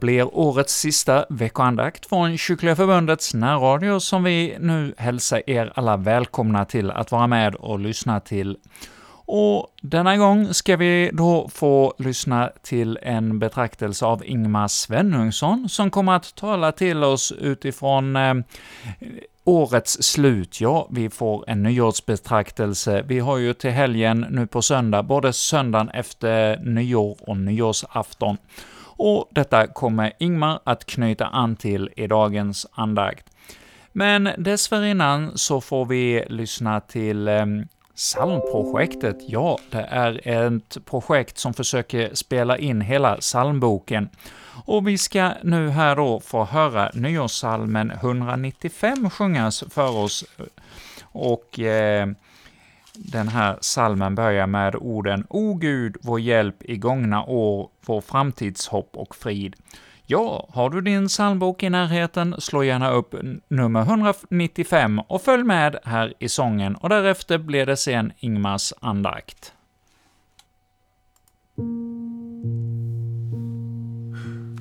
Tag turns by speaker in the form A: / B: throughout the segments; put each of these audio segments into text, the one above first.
A: Blir årets sista veckoandakt från Kyrkliga Förbundets närradio som vi nu hälsar er alla välkomna till att vara med och lyssna till. Och denna gång ska vi då få lyssna till en betraktelse av Ingmar Svenungsson, som kommer att tala till oss utifrån eh, årets slut. Ja, vi får en nyårsbetraktelse. Vi har ju till helgen nu på söndag, både söndagen efter nyår och nyårsafton och detta kommer Ingmar att knyta an till i dagens andakt. Men dessförinnan så får vi lyssna till eh, Psalmprojektet, ja, det är ett projekt som försöker spela in hela psalmboken. Och vi ska nu här då få höra nyårssalmen 195 sjungas för oss, och eh, den här salmen börjar med orden ”O Gud, vår hjälp i gångna år, vår framtidshopp och frid”. Ja, har du din psalmbok i närheten, slå gärna upp nummer 195 och följ med här i sången, och därefter blir det sen Ingmars andakt.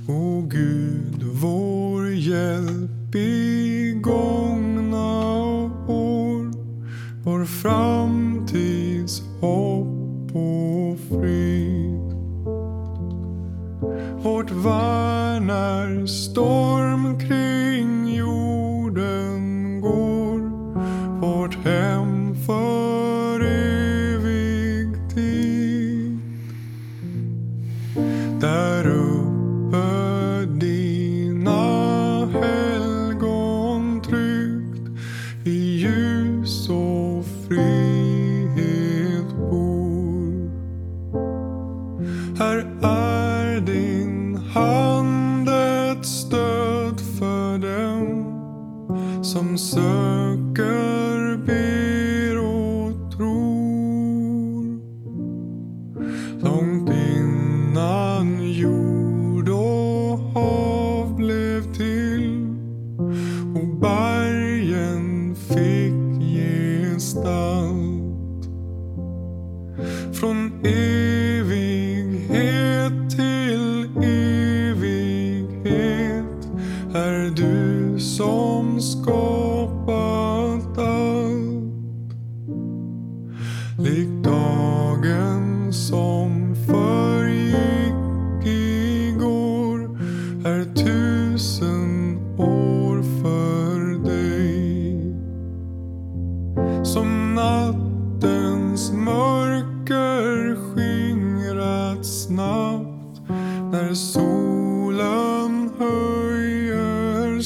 B: O Gud, vår hjälp i gångna år, vår fram hopp och frid. Vårt värn är storm I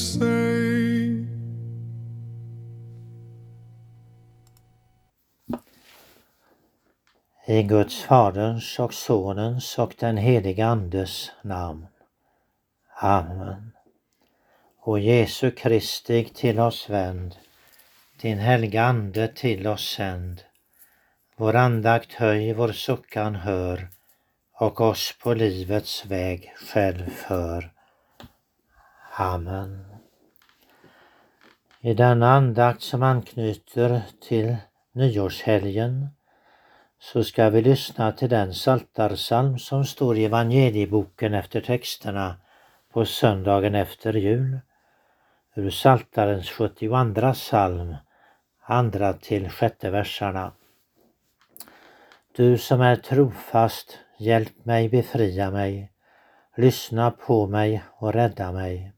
C: Guds Faderns och Sonens och den helige Andes namn. Amen. O Jesu Kristi till oss vänd, din helga Ande till oss sänd. Vår andakt höj, vår suckan hör och oss på livets väg själv för. Amen. I denna andakt som anknyter till nyårshelgen så ska vi lyssna till den saltarsalm som står i evangelieboken efter texterna på söndagen efter jul. Ur Saltarens 72 psalm, andra till sjätte versarna. Du som är trofast, hjälp mig, befria mig. Lyssna på mig och rädda mig.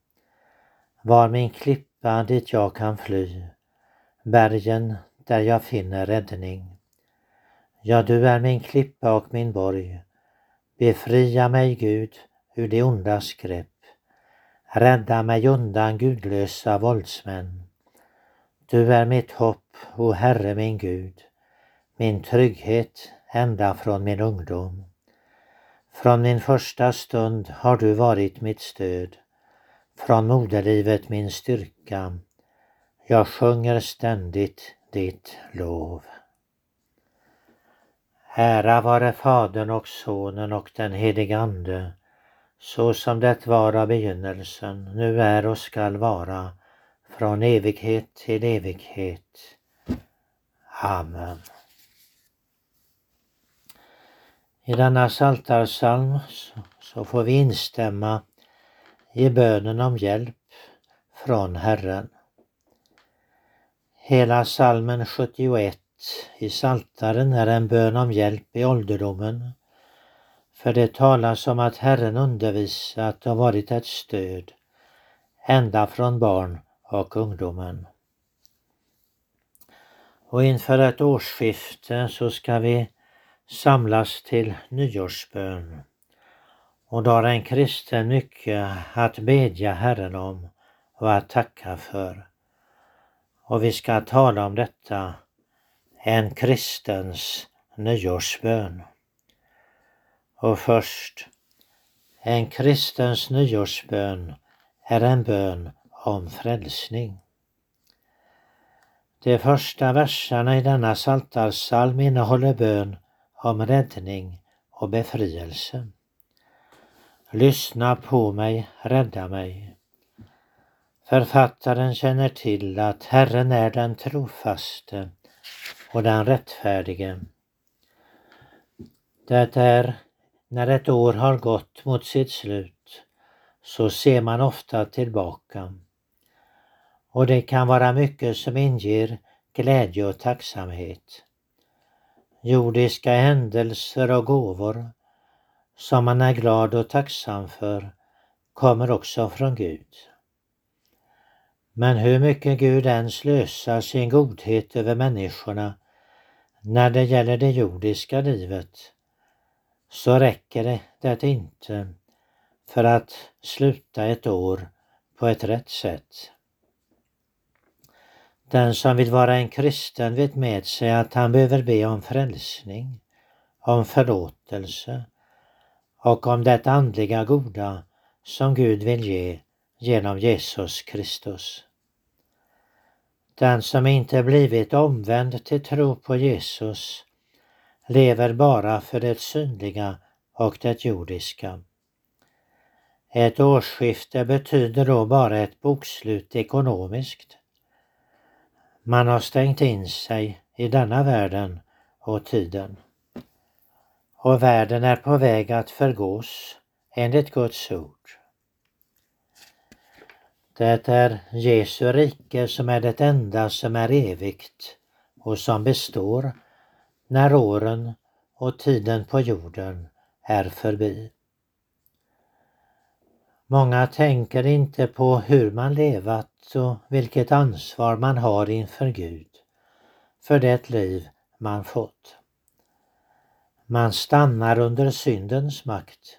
C: Var min klippa dit jag kan fly, bergen där jag finner räddning. Ja, du är min klippa och min borg. Befria mig, Gud, ur det ondas grepp. Rädda mig undan gudlösa våldsmän. Du är mitt hopp, o Herre min Gud, min trygghet ända från min ungdom. Från min första stund har du varit mitt stöd, från moderlivet min styrka. Jag sjunger ständigt ditt lov. Ära vare Fadern och Sonen och den helige Ande, så som det var av begynnelsen, nu är och skall vara, från evighet till evighet. Amen. I denna saltarsalm så får vi instämma i bönen om hjälp från Herren. Hela salmen 71 i Saltaren är en bön om hjälp i ålderdomen. För det talas om att Herren undervisat och varit ett stöd ända från barn och ungdomen. Och inför ett årsskifte så ska vi samlas till nyårsbön. Och då har en kristen mycket att bedja Herren om och att tacka för. Och vi ska tala om detta, en kristens nyårsbön. Och först, en kristens nyårsbön är en bön om frälsning. De första verserna i denna psaltarpsalm innehåller bön om räddning och befrielse. Lyssna på mig, rädda mig. Författaren känner till att Herren är den trofaste och den rättfärdige. Det är när ett år har gått mot sitt slut så ser man ofta tillbaka. Och det kan vara mycket som inger glädje och tacksamhet. Jordiska händelser och gåvor som man är glad och tacksam för kommer också från Gud. Men hur mycket Gud än slösar sin godhet över människorna när det gäller det jordiska livet så räcker det, det inte för att sluta ett år på ett rätt sätt. Den som vill vara en kristen vet med sig att han behöver be om frälsning, om förlåtelse och om det andliga goda som Gud vill ge genom Jesus Kristus. Den som inte blivit omvänd till tro på Jesus lever bara för det synliga och det jordiska. Ett årsskifte betyder då bara ett bokslut ekonomiskt. Man har stängt in sig i denna världen och tiden. Och världen är på väg att förgås enligt Guds ord. Det är Jesu rike som är det enda som är evigt och som består när åren och tiden på jorden är förbi. Många tänker inte på hur man levat och vilket ansvar man har inför Gud för det liv man fått. Man stannar under syndens makt.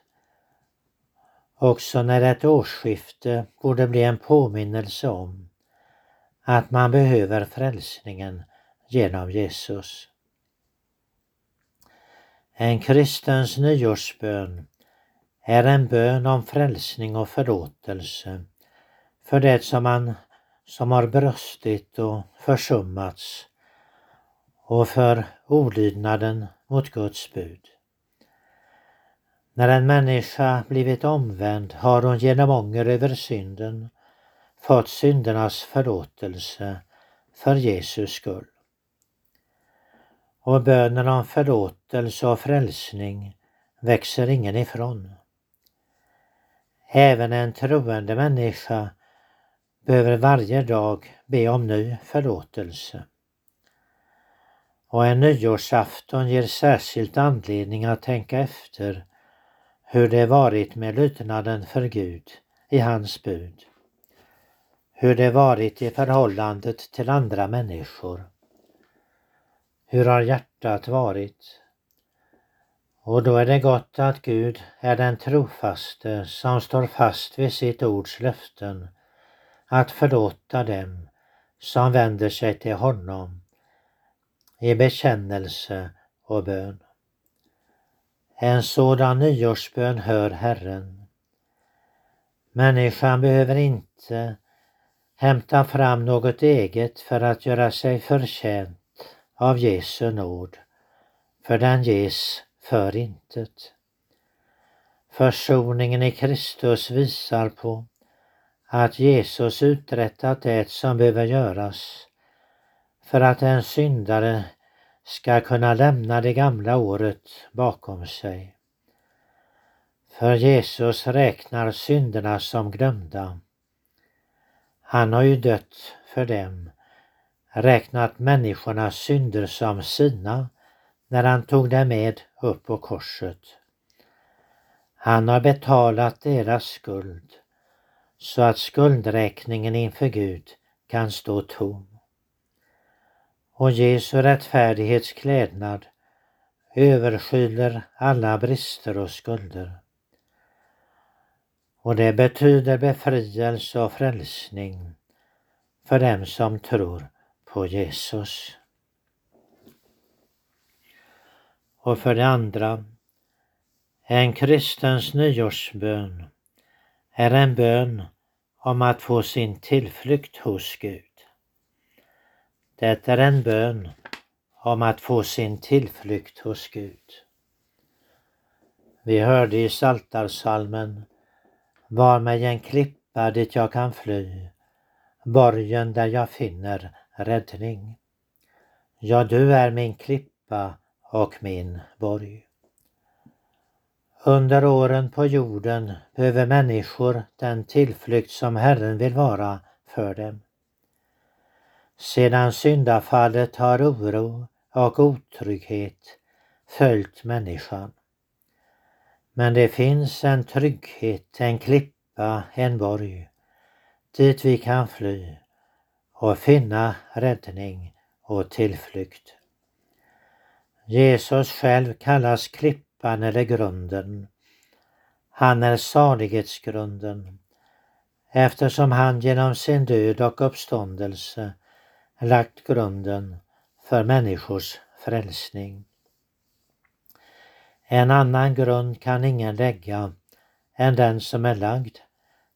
C: Också när ett årsskifte borde bli en påminnelse om att man behöver frälsningen genom Jesus. En kristens nyårsbön är en bön om frälsning och förlåtelse för det som man som har brustit och försummats och för olydnaden mot Guds bud. När en människa blivit omvänd har hon genom ånger över synden fått syndernas förlåtelse för Jesus skull. Och bönen om förlåtelse och frälsning växer ingen ifrån. Även en troende människa behöver varje dag be om ny förlåtelse. Och en nyårsafton ger särskilt anledning att tänka efter hur det varit med lydnaden för Gud i hans bud. Hur det varit i förhållandet till andra människor. Hur har hjärtat varit? Och då är det gott att Gud är den trofaste som står fast vid sitt ords löften att förlåta dem som vänder sig till honom i bekännelse och bön. En sådan nyårsbön hör Herren. Människan behöver inte hämta fram något eget för att göra sig förtjänt av Jesu nåd, för den ges för intet. Försoningen i Kristus visar på att Jesus uträttat det som behöver göras för att en syndare ska kunna lämna det gamla året bakom sig. För Jesus räknar synderna som glömda. Han har ju dött för dem, räknat människornas synder som sina när han tog dem med upp på korset. Han har betalat deras skuld så att skuldräkningen inför Gud kan stå tom. Och Jesu rättfärdighetsklädnad överskyler alla brister och skulder. Och det betyder befrielse och frälsning för dem som tror på Jesus. Och för det andra, en kristens nyårsbön är en bön om att få sin tillflykt hos Gud. Det är en bön om att få sin tillflykt hos Gud. Vi hörde i Saltarsalmen Var mig en klippa dit jag kan fly, borgen där jag finner räddning. Ja, du är min klippa och min borg. Under åren på jorden behöver människor den tillflykt som Herren vill vara för dem. Sedan syndafallet har oro och otrygghet följt människan. Men det finns en trygghet, en klippa, en borg dit vi kan fly och finna räddning och tillflykt. Jesus själv kallas klippan eller grunden. Han är salighetsgrunden eftersom han genom sin död och uppståndelse lagt grunden för människors frälsning. En annan grund kan ingen lägga än den som är lagd,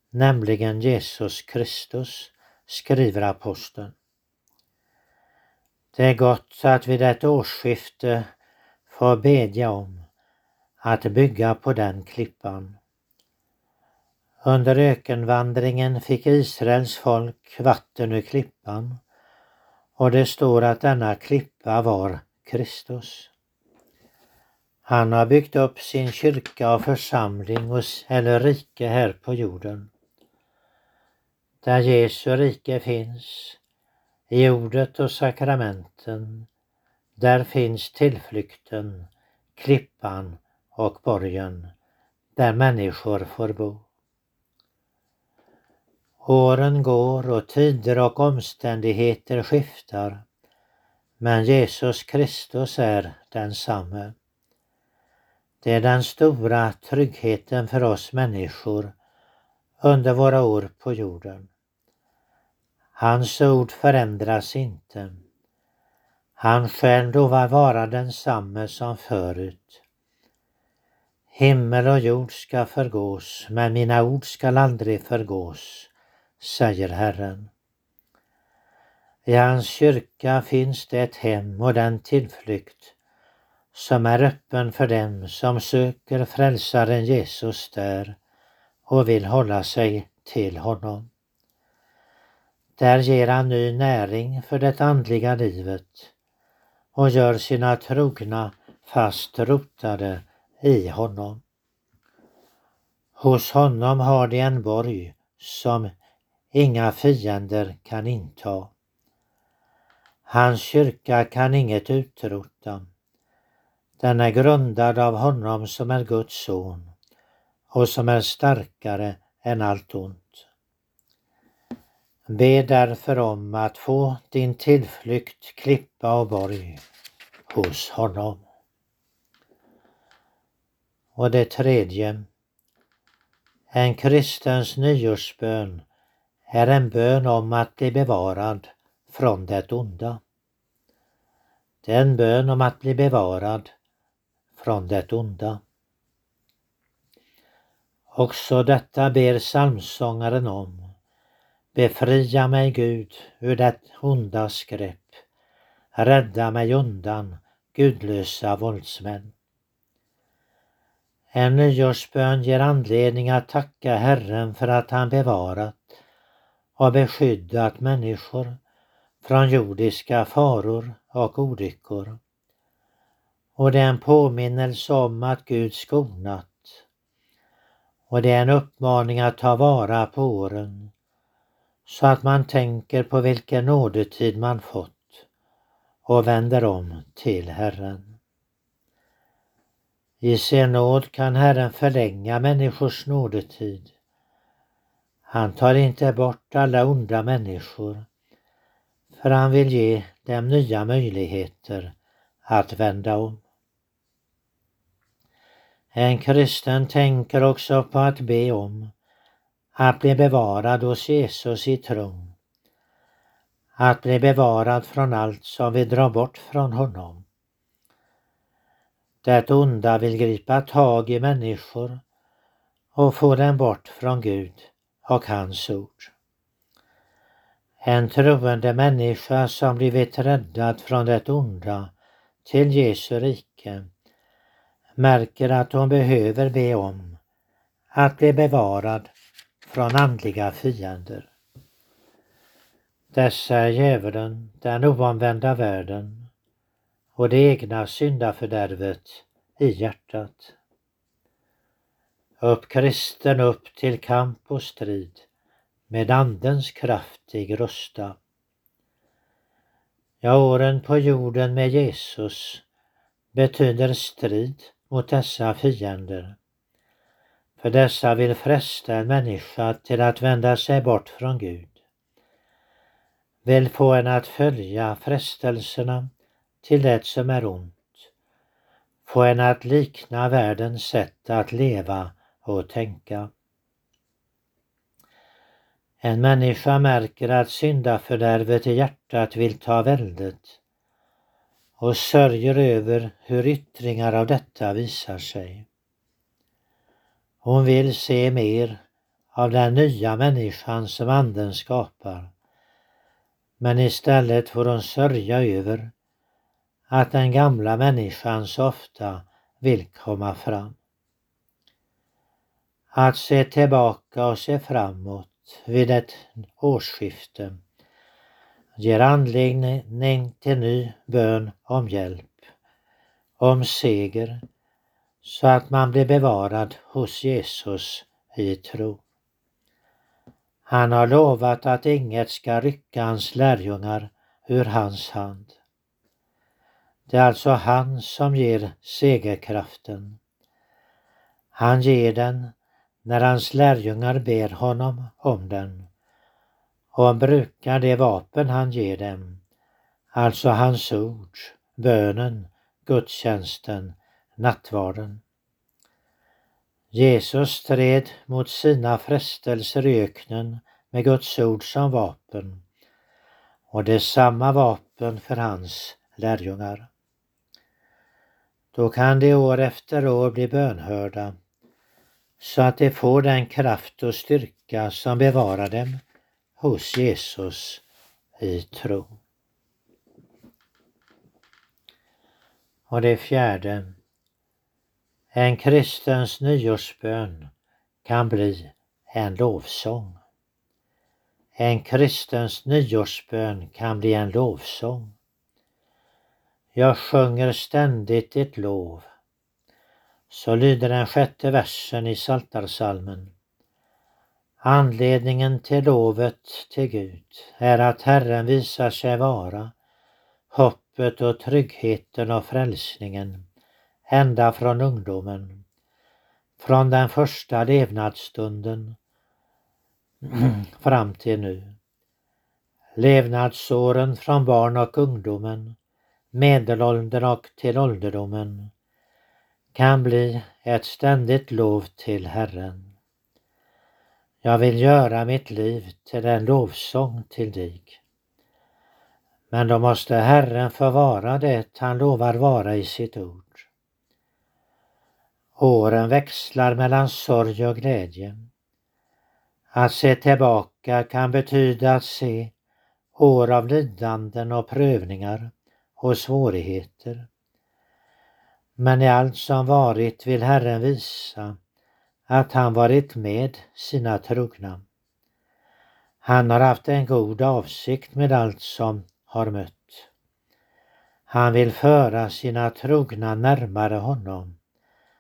C: nämligen Jesus Kristus, skriver aposteln. Det är gott att vid ett årsskifte få bedja om att bygga på den klippan. Under ökenvandringen fick Israels folk vatten ur klippan och det står att denna klippa var Kristus. Han har byggt upp sin kyrka och församling eller rike här på jorden. Där Jesu rike finns, i ordet och sakramenten, där finns tillflykten, klippan och borgen, där människor får bo. Åren går och tider och omständigheter skiftar, men Jesus Kristus är densamme. Det är den stora tryggheten för oss människor under våra år på jorden. Hans ord förändras inte. Han själv lovar vara densamme som förut. Himmel och jord ska förgås, men mina ord skall aldrig förgås, säger Herren. I hans kyrka finns det ett hem och den tillflykt som är öppen för dem som söker frälsaren Jesus där och vill hålla sig till honom. Där ger han ny näring för det andliga livet och gör sina trogna fast rotade i honom. Hos honom har de en borg som inga fiender kan inta. Hans kyrka kan inget utrota. Den är grundad av honom som är Guds son och som är starkare än allt ont. Be därför om att få din tillflykt, klippa och borg hos honom. Och det tredje. En kristens nyårsbön är en bön om att bli bevarad från det onda. Det är en bön om att bli bevarad från det onda. Också detta ber psalmsångaren om Befria mig Gud ur det ondas grepp. Rädda mig undan gudlösa våldsmän. En nyårsbön ger anledning att tacka Herren för att han bevarat har beskyddat människor från jordiska faror och olyckor. Och det är en påminnelse om att Gud skonat Och det är en uppmaning att ta vara på åren så att man tänker på vilken nådetid man fått och vänder om till Herren. I sin nåd kan Herren förlänga människors nådetid. Han tar inte bort alla onda människor, för han vill ge dem nya möjligheter att vända om. En kristen tänker också på att be om att bli bevarad hos Jesus i tron. Att bli bevarad från allt som vill dra bort från honom. Det onda vill gripa tag i människor och få dem bort från Gud och hans ord. En troende människa som blivit räddad från det onda till Jesu rike märker att hon behöver be om att bli bevarad från andliga fiender. Dessa är djävulen, den oomvända världen och det egna syndafördärvet i hjärtat. Upp kristen upp till kamp och strid med andens kraftig rusta. Ja, åren på jorden med Jesus betyder strid mot dessa fiender. För dessa vill fresta en människa till att vända sig bort från Gud. Vill få en att följa frestelserna till det som är ont. Få en att likna världens sätt att leva och tänka. En människa märker att syndafördärvet i hjärtat vill ta väldet och sörjer över hur yttringar av detta visar sig. Hon vill se mer av den nya människan som anden skapar. Men istället får hon sörja över att den gamla människan så ofta vill komma fram. Att se tillbaka och se framåt vid ett årsskifte ger anledning till ny bön om hjälp, om seger, så att man blir bevarad hos Jesus i tro. Han har lovat att inget ska rycka hans lärjungar ur hans hand. Det är alltså han som ger segerkraften. Han ger den när hans lärjungar ber honom om den och han brukar det vapen han ger dem, alltså hans ord, bönen, gudstjänsten, nattvarden. Jesus stred mot sina frestelser i öknen med Guds ord som vapen och det är samma vapen för hans lärjungar. Då kan de år efter år bli bönhörda så att de får den kraft och styrka som bevarar dem hos Jesus i tro. Och det fjärde. En kristens nyårsbön kan bli en lovsång. En kristens nyårsbön kan bli en lovsång. Jag sjunger ständigt ditt lov. Så lyder den sjätte versen i Saltarsalmen. Anledningen till lovet till Gud är att Herren visar sig vara hoppet och tryggheten och frälsningen ända från ungdomen, från den första levnadsstunden fram till nu. Levnadsåren från barn och ungdomen, medelåldern och till ålderdomen kan bli ett ständigt lov till Herren. Jag vill göra mitt liv till en lovsång till dig. Men då måste Herren få vara det han lovar vara i sitt ord. Åren växlar mellan sorg och glädje. Att se tillbaka kan betyda att se år av lidanden och prövningar och svårigheter. Men i allt som varit vill Herren visa att han varit med sina trogna. Han har haft en god avsikt med allt som har mött. Han vill föra sina trogna närmare honom,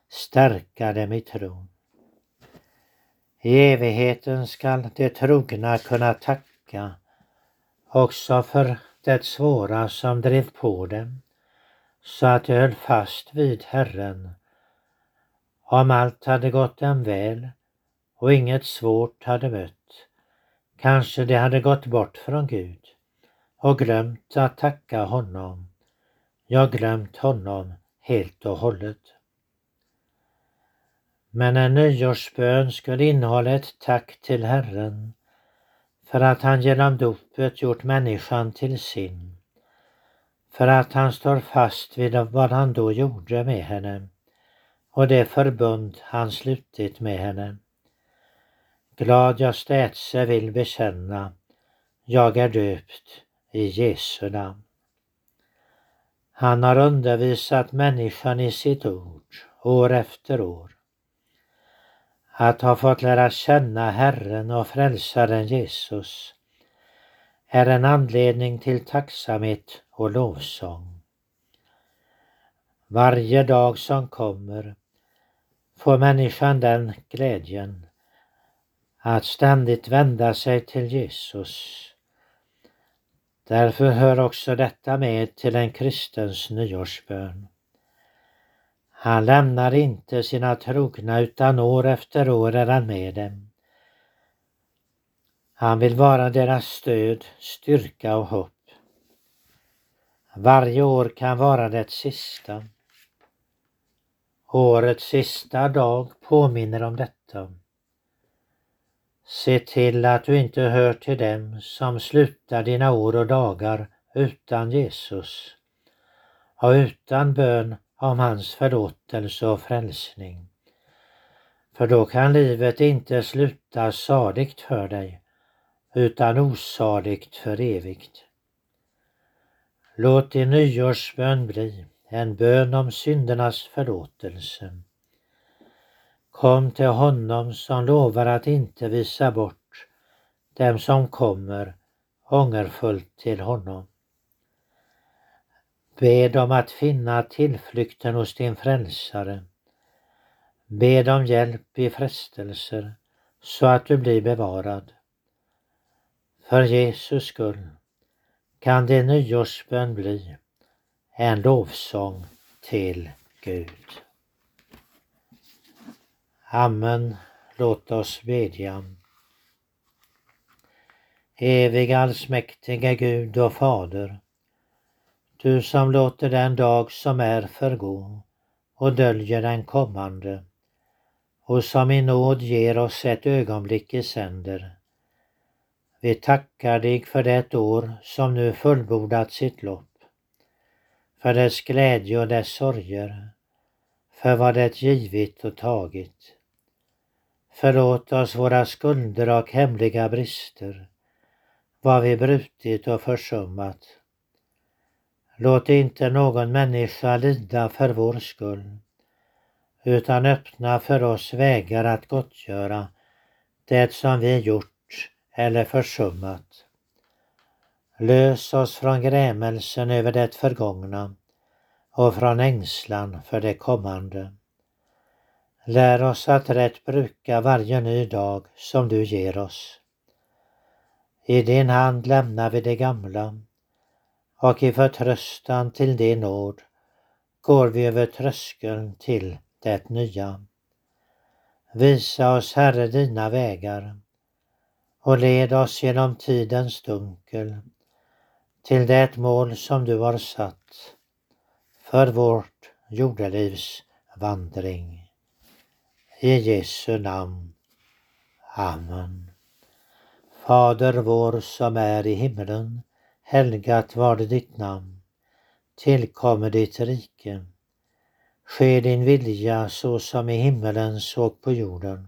C: stärka dem i tron. I evigheten skall de trogna kunna tacka också för det svåra som drev på dem så att de höll fast vid Herren. Om allt hade gått dem väl och inget svårt hade mött, kanske de hade gått bort från Gud och glömt att tacka honom. Jag glömt honom helt och hållet. Men en nyårsbön skulle innehålla ett tack till Herren för att han genom dopet gjort människan till sin. För att han står fast vid vad han då gjorde med henne och det förbund han slutit med henne. Glad jag städse vill bekänna, jag är döpt i Jesu namn. Han har undervisat människan i sitt ord år efter år. Att ha fått lära känna Herren och Frälsaren Jesus är en anledning till tacksamhet och lovsång. Varje dag som kommer får människan den glädjen att ständigt vända sig till Jesus. Därför hör också detta med till en kristens nyårsbön. Han lämnar inte sina trogna utan år efter år är han med dem. Han vill vara deras stöd, styrka och hopp. Varje år kan vara det sista. Årets sista dag påminner om detta. Se till att du inte hör till dem som slutar dina år och dagar utan Jesus och utan bön om hans förlåtelse och frälsning. För då kan livet inte sluta saligt för dig utan osaligt för evigt. Låt din nyårsbön bli en bön om syndernas förlåtelse. Kom till honom som lovar att inte visa bort dem som kommer ångerfullt till honom. Bed om att finna tillflykten hos din frälsare. Bed om hjälp i frestelser så att du blir bevarad. För Jesus skull kan din nyårsbön bli en lovsång till Gud. Amen. Låt oss bedja. Evig allsmäktige Gud och Fader du som låter den dag som är förgå och döljer den kommande och som i nåd ger oss ett ögonblick i sänder. Vi tackar dig för det år som nu fullbordat sitt lopp, för dess glädje och dess sorger, för vad det givit och tagit. Förlåt oss våra skulder och hemliga brister, vad vi brutit och försummat Låt inte någon människa lida för vår skull, utan öppna för oss vägar att gottgöra det som vi gjort eller försummat. Lös oss från grämelsen över det förgångna och från ängslan för det kommande. Lär oss att rätt bruka varje ny dag som du ger oss. I din hand lämnar vi det gamla och i förtröstan till din nåd går vi över tröskeln till det nya. Visa oss, Herre, dina vägar och led oss genom tidens dunkel till det mål som du har satt för vårt jordelivs vandring. I Jesu namn. Amen. Fader vår som är i himmelen Helgat var det ditt namn. Tillkommer ditt rike. Ske din vilja så som i himmelen såg på jorden.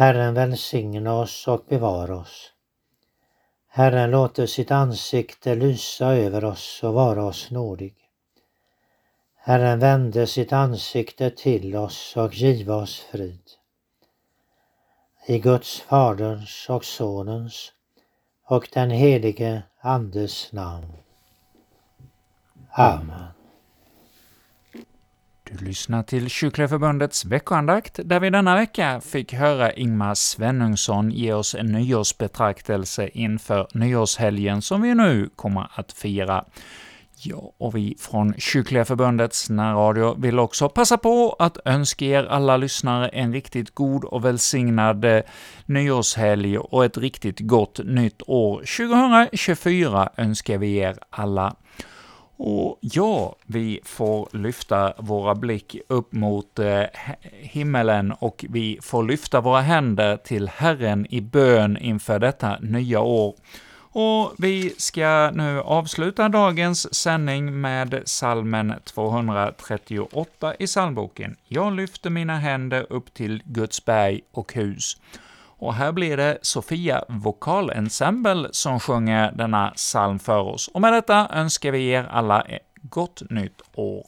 C: Herren välsigne oss och bevara oss. Herren låter sitt ansikte lysa över oss och vara oss nådig. Herren vände sitt ansikte till oss och giva oss frid. I Guds Faderns och Sonens och den helige Andes namn. Amen.
A: Du lyssnar till Kyrkliga Förbundets veckoandakt, där vi denna vecka fick höra Ingmar Svenungsson ge oss en nyårsbetraktelse inför nyårshelgen som vi nu kommer att fira. Ja, och vi från Kyrkliga Förbundets närradio vill också passa på att önska er alla lyssnare en riktigt god och välsignad eh, nyårshelg och ett riktigt gott nytt år. 2024 önskar vi er alla. Och ja, vi får lyfta våra blick upp mot eh, himmelen och vi får lyfta våra händer till Herren i bön inför detta nya år. Och vi ska nu avsluta dagens sändning med salmen 238 i psalmboken. Jag lyfter mina händer upp till Guds berg och hus. Och här blir det Sofia Vokalensemble som sjunger denna psalm för oss. Och med detta önskar vi er alla ett gott nytt år.